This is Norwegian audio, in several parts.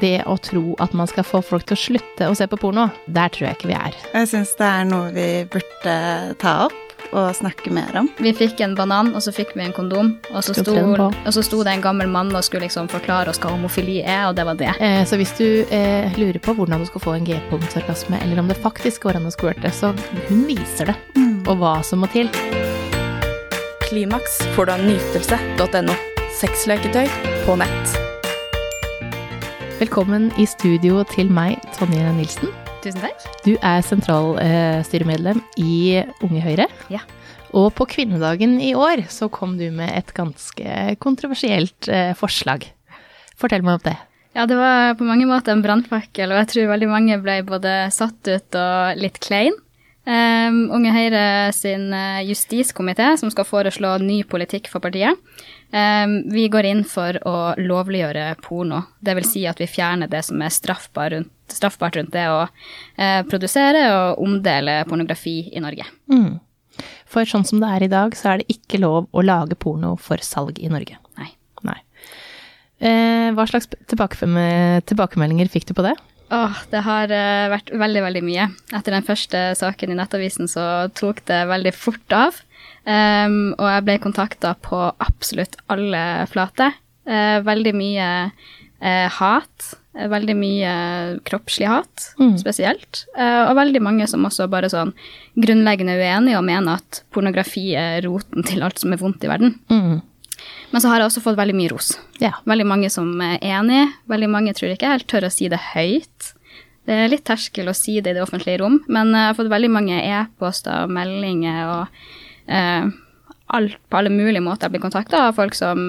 det å tro at man skal få folk til å slutte å se på porno, der tror jeg ikke vi er. Jeg syns det er noe vi burde ta opp og snakke mer om. Vi fikk en banan, og så fikk vi en kondom, og så sto, og så sto det en gammel mann og skulle liksom forklare oss hva homofili er, og det var det. Eh, så hvis du eh, lurer på hvordan du skal få en G-punktsorgasme, eller om det faktisk går an å squirte, så hun viser det, mm. og hva som må til. Klimaks får du av nytelse.no. Sexleketøy på nett. Velkommen i studio til meg, Tonje Nilsen. Tusen takk. Du er sentralstyremedlem i Unge Høyre. Ja. Og på kvinnedagen i år så kom du med et ganske kontroversielt eh, forslag. Fortell meg om det. Ja, det var på mange måter en brannfakkel, og jeg tror veldig mange ble både satt ut og litt klein. Um, Unge Høyre sin eh, justiskomité, som skal foreslå ny politikk for partiet, um, vi går inn for å lovliggjøre porno. Det vil si at vi fjerner det som er straffbart rundt, straffbart rundt det å uh, produsere og omdele pornografi i Norge. Mm. For sånn som det er i dag, så er det ikke lov å lage porno for salg i Norge. Nei. Nei. Uh, hva slags tilbakemeldinger fikk du på det? Åh, det har uh, vært veldig, veldig mye. Etter den første saken i Nettavisen så tok det veldig fort av. Um, og jeg ble kontakta på absolutt alle flater. Uh, veldig mye uh, hat. Veldig mye kroppslig hat, mm. spesielt. og veldig mange som også bare sånn grunnleggende uenige og mener at pornografi er roten til alt som er vondt i verden. Mm. Men så har jeg også fått veldig mye ros. Ja. Veldig mange som er enig. Veldig mange tror ikke helt tør å si det høyt. Det er litt terskel å si det i det offentlige rom, men jeg har fått veldig mange e-poster og meldinger og eh, alt, på alle mulige måter jeg blir kontakta av folk som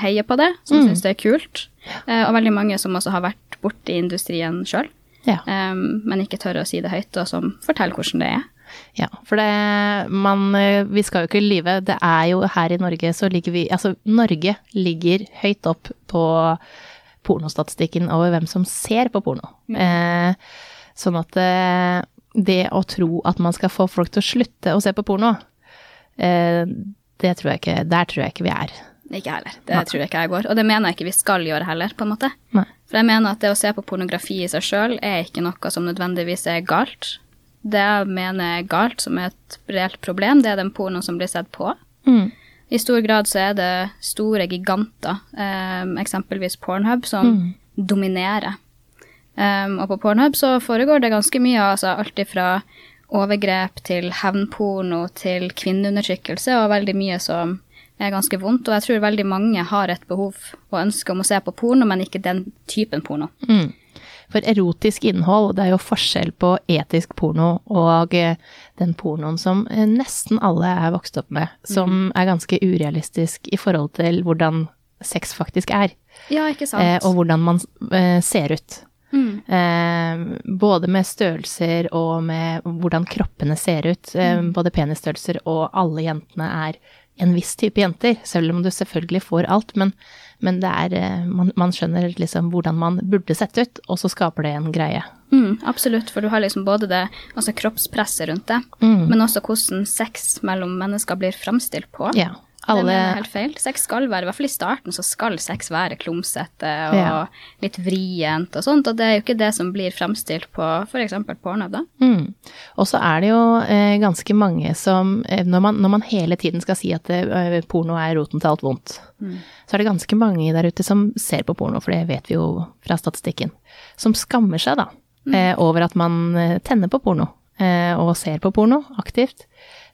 heier på det, som mm. syns det er kult. Eh, og veldig mange som også har vært borti industrien sjøl, ja. eh, men ikke tør å si det høyt, og som forteller hvordan det er. Ja, for det man Vi skal jo ikke lyve. Det er jo her i Norge så ligger vi Altså, Norge ligger høyt opp på pornostatistikken over hvem som ser på porno. Mm. Eh, sånn at eh, det å tro at man skal få folk til å slutte å se på porno, eh, det tror jeg ikke Der tror jeg ikke vi er. Ikke heller. Det Nei. tror jeg ikke jeg går. Og det mener jeg ikke vi skal gjøre heller, på en måte. Nei. For jeg mener at det å se på pornografi i seg sjøl er ikke noe som nødvendigvis er galt. Det jeg mener er galt, som er et reelt problem, det er den pornoen som blir sett på. Mm. I stor grad så er det store giganter, um, eksempelvis Pornhub, som mm. dominerer. Um, og på Pornhub så foregår det ganske mye, altså alt ifra overgrep til hevnporno til kvinneundertrykkelse, og veldig mye som er ganske vondt. Og jeg tror veldig mange har et behov og ønske om å se på porno, men ikke den typen porno. Mm. For erotisk innhold, det er jo forskjell på etisk porno og eh, den pornoen som eh, nesten alle er vokst opp med, som mm. er ganske urealistisk i forhold til hvordan sex faktisk er. Ja, ikke sant. Eh, og hvordan man ser ut. Mm. Eh, både med størrelser og med hvordan kroppene ser ut. Eh, mm. Både penisstørrelser og alle jentene er en viss type jenter, selv om du selvfølgelig får alt. Men men det er eh, man, man, skjønner liksom hvordan man burde sett ut, og så skaper det en greie. Mm, absolutt, for du har liksom både det altså kroppspresset rundt det, mm. men også hvordan sex mellom mennesker blir framstilt på. Ja. Alle... Det er helt feil. Sex skal være, i hvert fall i starten, så skal sex være klumsete og ja. litt vrient og sånt, og det er jo ikke det som blir fremstilt på f.eks. porno, da. Mm. Og så er det jo eh, ganske mange som eh, når, man, når, man, hele tiden skal si at eh, porno er roten til alt vondt, mm. så er det ganske mange der ute som ser på porno, for det vet vi jo fra statistikken, som skammer seg, da, mm. eh, over at man eh, tenner på porno eh, og ser på porno aktivt.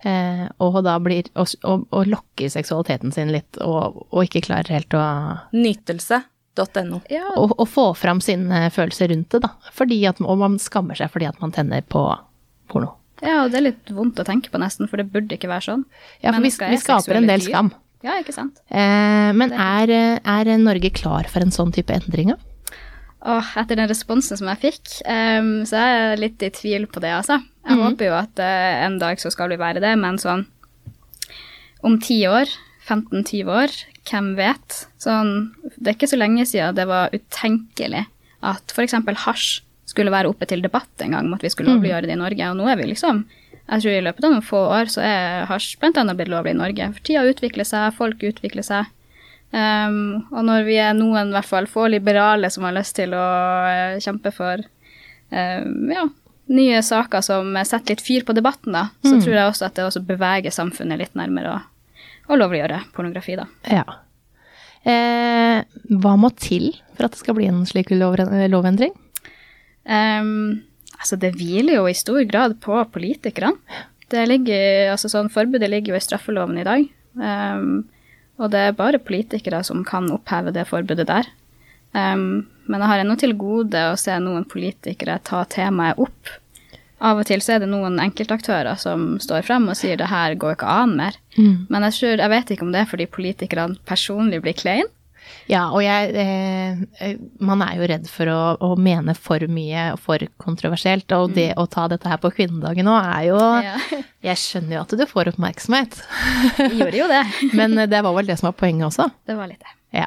Eh, og da blir Og, og, og lokker seksualiteten sin litt, og, og ikke klarer helt å Nytelse.no. Ja. Og, og, få fram sine følelser rundt det, da. Fordi at, og man skammer seg fordi at man tenner på porno. Ja, og det er litt vondt å tenke på nesten, for det burde ikke være sånn. Ja, for vi, vi skaper en del skam. Ja, ikke sant. Eh, men er, er, Norge klar for en sånn type endringer? Åh, etter den responsen som jeg fikk, um, så er jeg litt i tvil på det, altså. Jeg mm. håper jo at uh, en dag så skal vi være det, men sånn om ti år, 15-20 år, hvem vet? Sånn, det er ikke så lenge siden det var utenkelig at f.eks. hasj skulle være oppe til debatt en gang om at vi skulle lovliggjøre det i Norge, og nå er vi liksom jeg tror i løpet av noen få år så er hasj bl.a. blitt lovlig i Norge. For tida utvikler seg, folk utvikler seg. Um, og når vi er noen, i hvert fall få liberale, som har lyst til å uh, kjempe for um, ja, nye saker som setter litt fyr på debatten, da, så Mm. tror jeg også at det også beveger samfunnet litt nærmere å, lovliggjøre pornografi, da. Ja. Eh, hva må til for at det skal bli en slik lov, lovendring? Um, altså, det hviler jo i stor grad på politikerne. Det ligger, altså sånn, Forbudet ligger jo i straffeloven i dag. Um, og det er bare politikere som kan oppheve det forbudet der. Um, men jeg har ennå til gode å se noen politikere ta temaet opp. Av og til så er det noen enkeltaktører som står frem og sier det her går ikke an mer. Men jeg, tror, jeg vet ikke om det er fordi politikerne personlig blir klein. Ja, og jeg eh, eh, Man er jo redd for å, å mene for mye og for kontroversielt, og det å ta dette her på kvinnedagen nå er jo Ja. Jeg skjønner jo at du får oppmerksomhet, Vi gjorde jo det. men det var vel det som var poenget også. Det var litt det. Ja.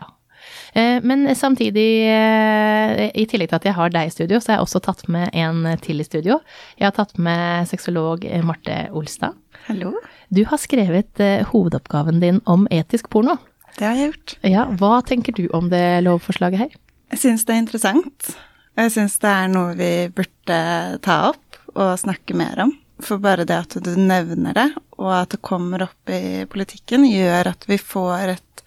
Eh, Men samtidig, eh, i tillegg til at jeg har deg i studio, så har jeg også tatt med en til i studio. Jeg har tatt med sexolog eh, Marte Olstad. Hallo. Du har skrevet hovedoppgaven din om etisk porno. Det har jeg gjort. Ja, hva tenker du om det lovforslaget her? Jeg syns det er interessant. Og jeg syns det er noe vi burde ta opp og snakke mer om. For bare det at du nevner det, og at det kommer opp i politikken, gjør at vi får, et,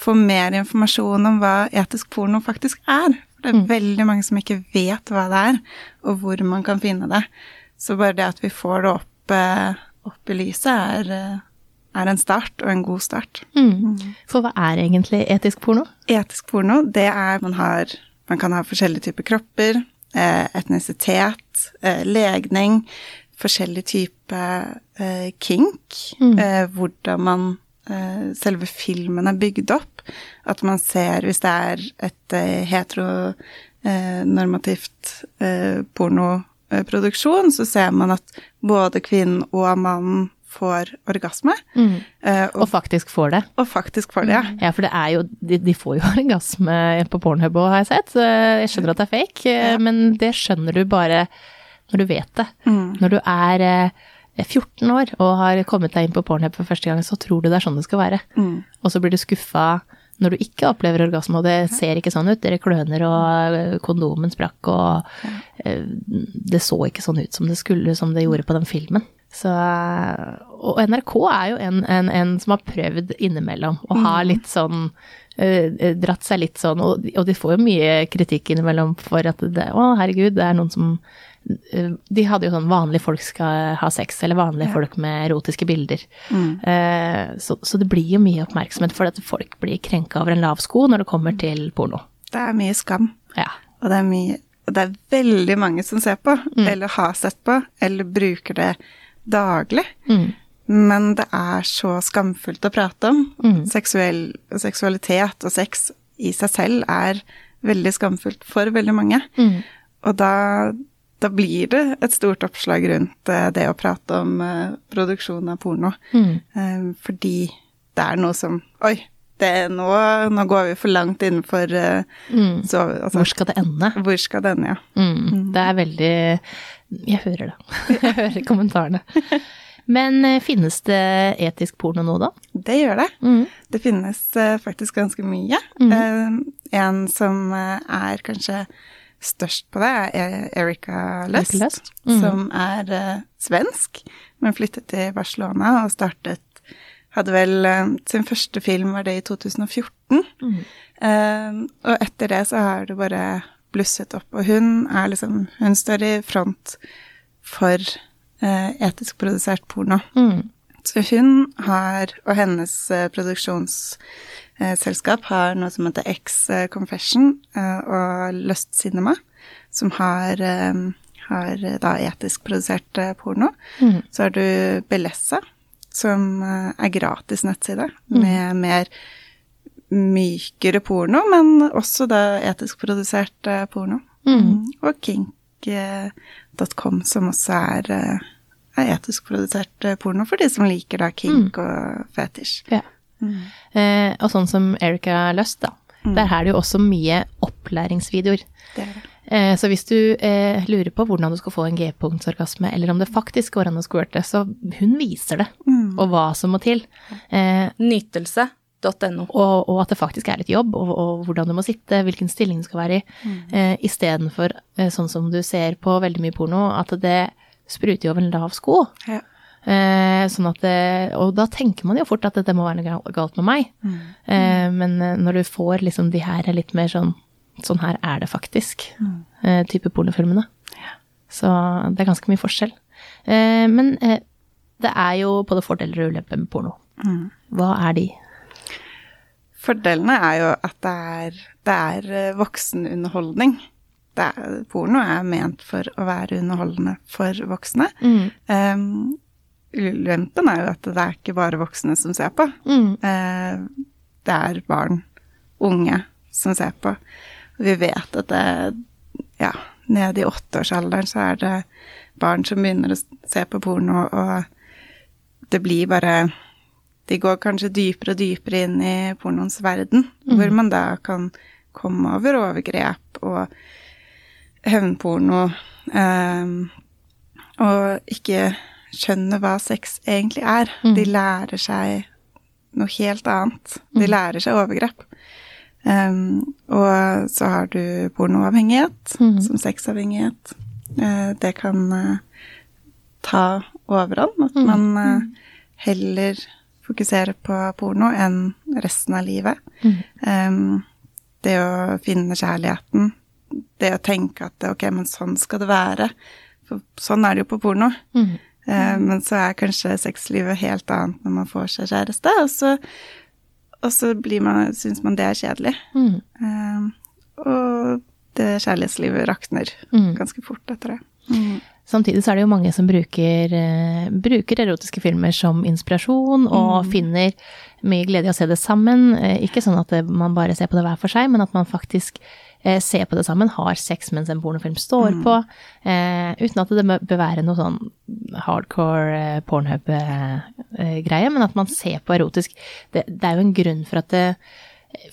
får mer informasjon om hva etisk porno faktisk er. For det er veldig mange som ikke vet hva det er, og hvor man kan finne det. Så bare det at vi får det opp, eh, opp i lyset, er, eh, er en start, og en god start. For hva er egentlig etisk porno? Etisk porno, det er man har Man kan ha forskjellige typer kropper, eh, etnisitet, legning, forskjellig type kink, mm. hvordan man Selve filmen er bygd opp. At man ser, hvis det er et eh, heteronormativt eh, pornoproduksjon, så ser man at både kvinnen og mannen får orgasme. Mm. og, Og faktisk får det. og faktisk får det, ja. Ja, for det er jo De, de får jo orgasme på Pornhub òg, har jeg sett. Jeg skjønner at det er fake, ja. men det skjønner du bare når du vet det. Når du er eh, 14 år og har kommet deg inn på Pornhub for første gang, så tror du det er sånn det skal være. Og så blir du skuffa når du ikke opplever orgasme, og det ser ikke sånn ut. Dere kløner, og eh, kondomen sprakk, og eh, det så ikke sånn ut som det skulle, som det gjorde på den filmen. Så, og NRK er jo en, en, en som har prøvd innimellom å ha litt sånn eh, Dratt seg litt sånn, og, de- og de får jo mye kritikk innimellom for at det Å, herregud, det er noen som De hadde jo sånn vanlige folk skal ha sex, eller vanlige folk med erotiske bilder. Eh, så, så det blir jo mye oppmerksomhet for at folk blir krenka over en lav sko når det kommer til porno. Det er mye skam. Ja. Og det er mye og det er veldig mange som ser på, eller har sett på, eller bruker det daglig. Men det er så skamfullt å prate om. Seksuell, seksualitet og sex i seg selv er veldig skamfullt for veldig mange. Og da, da blir det et stort oppslag rundt eh, det å prate om eh, produksjon av porno. Eh, fordi det er noe som Oi, det, nå, nå går vi for langt innenfor mm. så, altså, Hvor skal det ende? hvor skal det ende, ja. Mm, det er veldig Jeg hører det. Jeg hører kommentarene. Men finnes det etisk porno nå, da? Det gjør det. Mm. Det finnes faktisk ganske mye. Eh, en som er kanskje størst på det, er Erika Lust, Lust. Mm. som er uh, svensk, men flyttet til Barcelona og startet Hadde vel uh, Sin første film var det i 2014. Mm. Uh, og etter det så har det bare blusset opp. Og hun er liksom Hun står i front for etisk produsert porno. Mm. Så hun har, og hennes eh, produksjonsselskap har noe som heter X eh, Confession eh, og Lust Cinema, som har, har da etisk produsert porno. Mm. Så har du Belessa, som er gratis nettside med mer mykere porno, men også da etisk produsert porno. Mm. Og kink.com, som også er, er etisk produsert eh, porno for de som liker da kink og fetisj. Ja. Eh, og sånn som Erika Lust, da. Der er det jo også mye opplæringsvideoer. Det er det. Eh, så hvis du eh, lurer på hvordan du skal få en G-punktsorgasme, eller om det faktisk går an å squirte, så hun viser det, og hva som må til. Eh, nytelse.no. Og, og at det faktisk er litt jobb, og, og hvordan du må sitte, hvilken stilling du skal være i. Mm. Eh, Istedenfor eh, sånn som du ser på veldig mye porno, at det spruter jo over en lav sko. Ja. Eh, sånn at det, og da tenker man jo fort at det må være noe galt med meg. Mm. Eh, men eh, når du får liksom de her litt mer sånn Sånn her er det faktisk, mm. eh, type pornofilmene. Ja. Så det er ganske mye forskjell. Eh, men eh, det er jo både fordeler og ulemper med porno. Mm. Hva er de? Fordelene er jo at det er, det er voksenunderholdning. Det er, porno er ment for å være underholdende for voksne. Mm. Um, ulempen er jo at det er ikke bare voksne som ser på. Mm. Uh, det er barn, unge, som ser på. Vi vet at det ja, nede i åtteårsalderen så er det barn som begynner å se på porno, og det blir bare De går kanskje dypere og dypere inn i pornoens verden, mm. hvor man da kan komme over overgrep og hevnporno, eh, og ikke skjønner hva sex egentlig er. Mm. De lærer seg noe helt annet. De mm. lærer seg overgrep. Um, og så har du pornoavhengighet, mm. som sexavhengighet. Uh, det kan uh, ta overhånd. At mm. man uh, heller fokuserer på porno enn resten av livet. Um, det å finne kjærligheten. Det å tenke at ok, men sånn skal det være. For sånn er det jo på porno. Mm. Eh, men så er kanskje sexlivet helt annet når man får seg kjæreste, og så, og så blir man, syns man det er kjedelig. Mm. Eh, og det kjærlighetslivet rakner mm. ganske fort etter det. Mm. Samtidig så er det jo mange som bruker, uh, bruker erotiske filmer som inspirasjon, og mm. finner mye glede i å se det sammen. Uh, ikke sånn at det, man bare ser på det hver for seg, men at man faktisk eh, ser på det sammen, har sex mens en pornofilm står mm. på, eh, uten at det bør være noe sånn hardcore eh, pornhub-greie, eh, men at man ser på erotisk det, det, er jo en grunn for at det,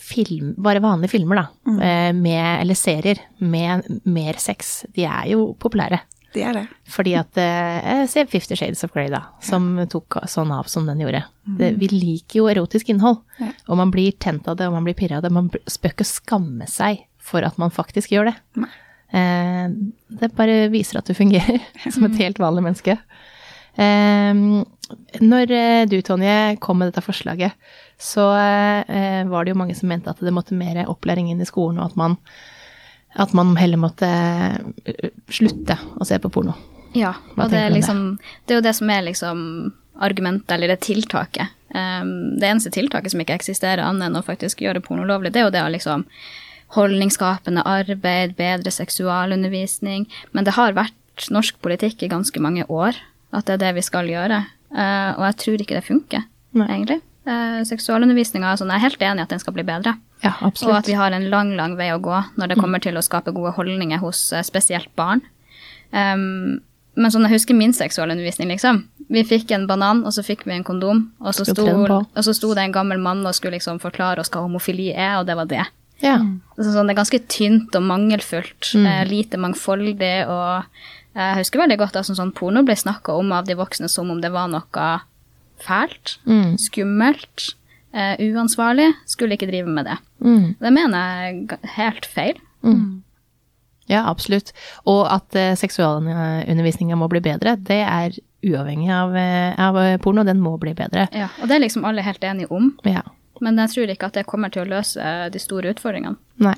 film, bare vanlige filmer, da, mm. Eh, med, eller serier med mer sex, de er jo populære. De er det. Fordi at eh, Se Fifty Shades of Grey, da, som tok sånn av som den gjorde. Mm. Det, vi liker jo erotisk innhold, ja. og man blir tent av det, og man blir pirra av det. Man bør ikke skamme seg for at man faktisk gjør det. Eh, det bare viser at du fungerer som et helt vanlig menneske. Eh, når eh, du, Tonje, kom med dette forslaget, så eh, var det jo mange som mente at det måtte mer opplæring inn i skolen, og at man, at man heller måtte eh, slutte å se på porno. Ja, og det er, liksom, det er jo det som er liksom argumentet, eller det tiltaket. Um, det eneste tiltaket som ikke eksisterer annet enn å faktisk gjøre porno lovlig, det er jo det å liksom holdningsskapende arbeid, bedre seksualundervisning. Men det har vært norsk politikk i ganske mange år at det er det vi skal gjøre. Uh, og jeg tror ikke det funker, Nei. egentlig. Uh, Seksualundervisninga altså, Jeg er helt enig i at den skal bli bedre. Ja, og at vi har en lang, lang vei å gå når det mm. kommer til å skape gode holdninger hos uh, spesielt barn. Um, men sånn, jeg husker min seksualundervisning, liksom. Vi fikk en banan, og så fikk vi en kondom, og så sto, og så sto det en gammel mann og skulle liksom forklare oss hva homofili er, og det var det. Ja. Så sånn, det er ganske tynt og mangelfullt. Mm. Eh, lite mangfoldig. Og eh, jeg husker veldig godt at sånn, sånn porno ble snakka om av de voksne som om det var noe fælt, mm. skummelt, eh, uansvarlig. Skulle ikke drive med det. Mm. Det mener jeg er helt feil. Mm. Ja, absolutt. Og at eh, seksualundervisninga må bli bedre, det er uavhengig av, uh, av porno. Den må bli bedre. Ja, og det er liksom alle helt enige om. Ja. Men jeg tror ikke at det kommer til å løse de store utfordringene. Nei,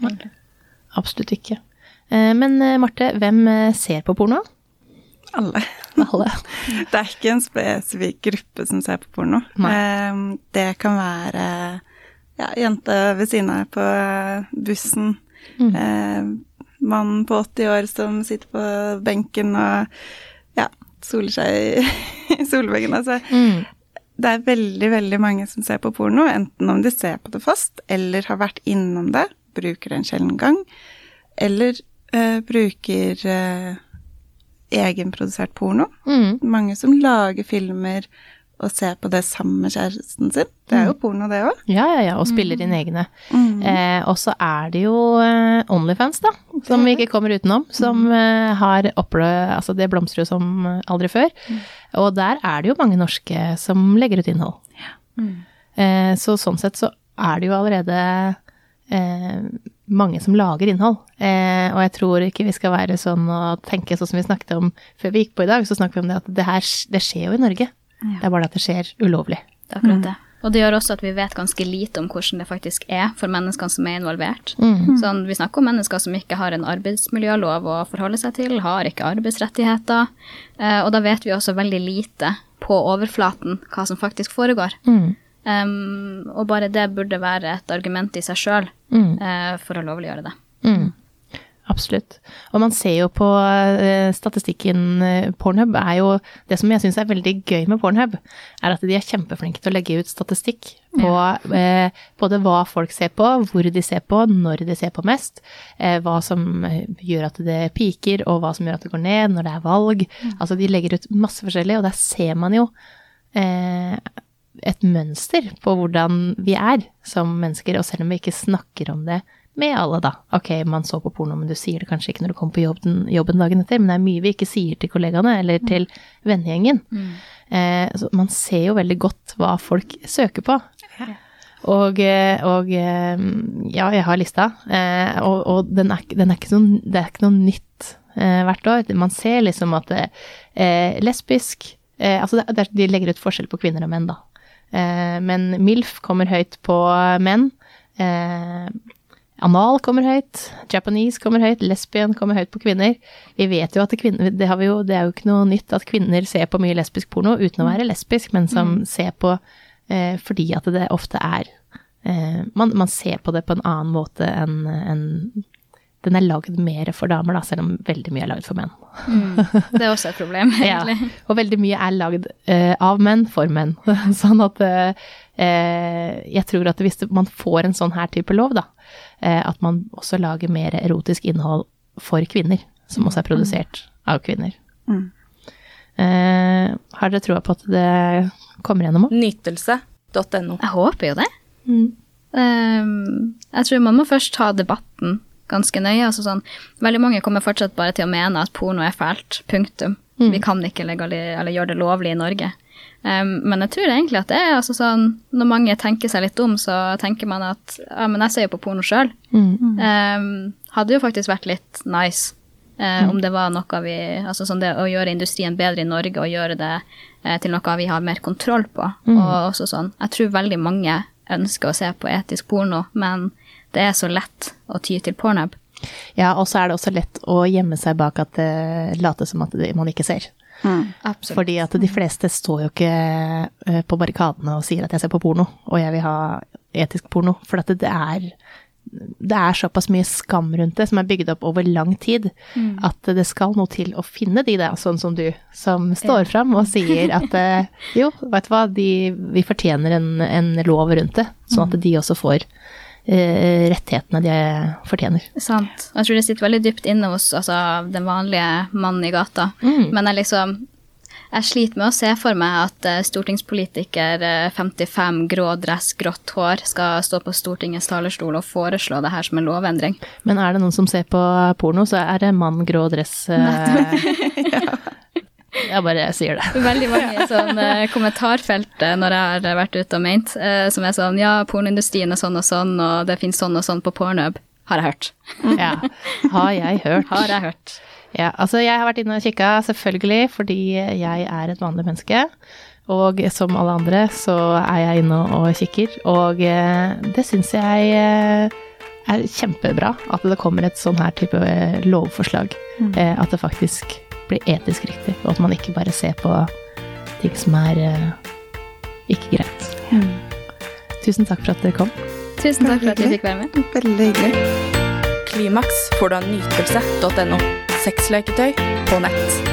absolutt ikke. Eh, men eh, Marte, hvem eh, ser på porno? Alle. Alle. det er ikke en spesifikk gruppe som ser på porno. Nei. Det kan være ja, jente ved siden av på bussen. Mm. Mann på 80 år som sitter på benken og ja, soler seg i solveggen. Altså, mm det er veldig, veldig mange som ser på porno, enten om de ser på det fast, eller har vært innom det, bruker det en sjelden gang, eller eh, bruker uh, egenprodusert porno. Mm. Mange som lager filmer og ser på det sammen med kjæresten sin. Det er jo mm. porno, det òg. Ja, ja, ja, og spiller inn egne. Mm. Eh, og så er det jo eh, Onlyfans, da, som vi ikke kommer utenom, som mm. eh, har opplevd Altså, det blomstrer jo som aldri før. Mm. Og der er det jo mange norske som legger ut innhold. Ja. Mm. Eh, så sånn sett så er det jo allerede eh, mange som lager innhold. Eh, og jeg tror ikke vi skal være sånn og tenke sånn som vi snakket om før vi gikk på i dag, så snakket vi om det at det her det skjer jo i Norge. Det er bare at det skjer ulovlig. Det er akkurat det. Og det gjør også at vi vet ganske lite om hvordan det faktisk er for menneskene som er involvert. Sånn, vi snakker om mennesker som ikke har en arbeidsmiljølov å forholde seg til, har ikke arbeidsrettigheter. Eh, og da vet vi også veldig lite på overflaten hva som faktisk foregår. Um, og bare det burde være et argument i seg sjøl uh, for å lovliggjøre det. Mm. Absolutt. Og man ser jo på eh, statistikken eh, Pornhub er jo Det som jeg syns er veldig gøy med Pornhub, er at de er kjempeflinke til å legge ut statistikk på eh, både hva folk ser på, hvor de ser på, når de ser på mest, eh, hva som gjør at det piker, og hva som gjør at det går ned når det er valg. Altså de legger ut masse forskjellig, og der ser man jo eh, et mønster på hvordan vi er som mennesker, og selv om vi ikke snakker om det med alle, da. Ok, man så på porno, men du sier det kanskje ikke når du kommer på jobben, jobben dagen etter, men det er mye vi ikke sier til kollegaene eller til vennegjengen. Eh, så man ser jo veldig godt hva folk søker på. Og, eh, og eh, ja, jeg har lista, eh, og, og den, er, den er ikke noe, det er ikke noe nytt eh, hvert år. Man ser liksom at eh, lesbisk eh, Altså de legger ut forskjell på kvinner og menn, da. Eh, men MILF kommer høyt på menn. Eh, Anal kommer høyt, Japanese kommer høyt, lesbian kommer høyt på kvinner. Vi vet jo at kvinner, det, har vi jo, det er jo ikke noe nytt at kvinner ser på mye lesbisk porno uten å være lesbisk, men som ser på eh, fordi at det ofte er eh, man, man ser på det på en annen måte enn enn den er lagd mer for damer, da, selv om veldig mye er lagd for menn. Det er også et problem, Ja, egentlig. og veldig mye er lagd uh, av menn for menn. sånn at uh, eh, jeg tror at hvis man får en sånn her type lov, da, uh, at man også lager mer erotisk innhold for kvinner, som også er produsert av kvinner. Mm. Eh, har dere troa på at det kommer gjennom òg? Nytelse.no. Jeg håper jo det. Um, jeg tror man må først ta debatten ganske nøye. Altså sånn, veldig mange kommer fortsatt bare til å mene at porno er fælt. Punktum. Vi kan ikke eller gjøre det lovlig i Norge. Um, men jeg tror egentlig at det er altså sånn Når mange tenker seg litt om, så tenker man at ja, men jeg ser jo på porno sjøl. Um, hadde jo faktisk vært litt nice eh, om det var noe vi Altså sånn det å gjøre industrien bedre i Norge og gjøre det uh, til noe vi har mer kontroll på. Og også sånn Jeg tror veldig mange ønsker å se på etisk porno, men det er så lett å ty til pornhub. Ja, og så er det også lett å gjemme seg bak at det later som at man ikke ser. Absolutt. Fordi at de fleste står jo ikke eh, på barrikadene og sier at jeg ser på porno, og jeg vil ha etisk porno. For at det er, det er såpass mye skam rundt det, som er bygd opp over lang tid, at det skal noe til å finne de der, sånn som du, som står fram og sier at eh, jo, vet du hva, de, vi fortjener en, en lov rundt det, sånn at de også får rettighetene de fortjener. Sant. Jeg tror det sitter veldig dypt inne hos altså, den vanlige mannen i gata. Men jeg liksom jeg sliter med å se for meg at eh, stortingspolitiker eh, 55, grå dress, grått hår, skal stå på Stortingets talerstol og foreslå det her som en lovendring. Men er det noen som ser på porno, så er det mann, grå dress eh, Jeg bare sier det. Veldig mange sånn eh, kommentarfelt eh, når jeg har vært ute og ment, eh, som er sånn ja, pornoindustrien er sånn og sånn, og det finnes sånn og sånn på Pornhub. Har jeg hørt. Ja. Har jeg hørt. Har jeg hørt. Ja, altså jeg har vært inne og kikka, selvfølgelig, fordi jeg er et vanlig menneske. Og som alle andre så er jeg inne og kikker, og det syns jeg er kjempebra at det kommer et sånn her type lovforslag. Eh, At det faktisk blir etisk riktig, og at man ikke bare ser på ting som er eh, ikke greit. Tusen takk for at dere kom. Tusen takk for at vi fikk være med. Veldig hyggelig. Klimaks får du av nytelse.no. Sexleketøy på nett.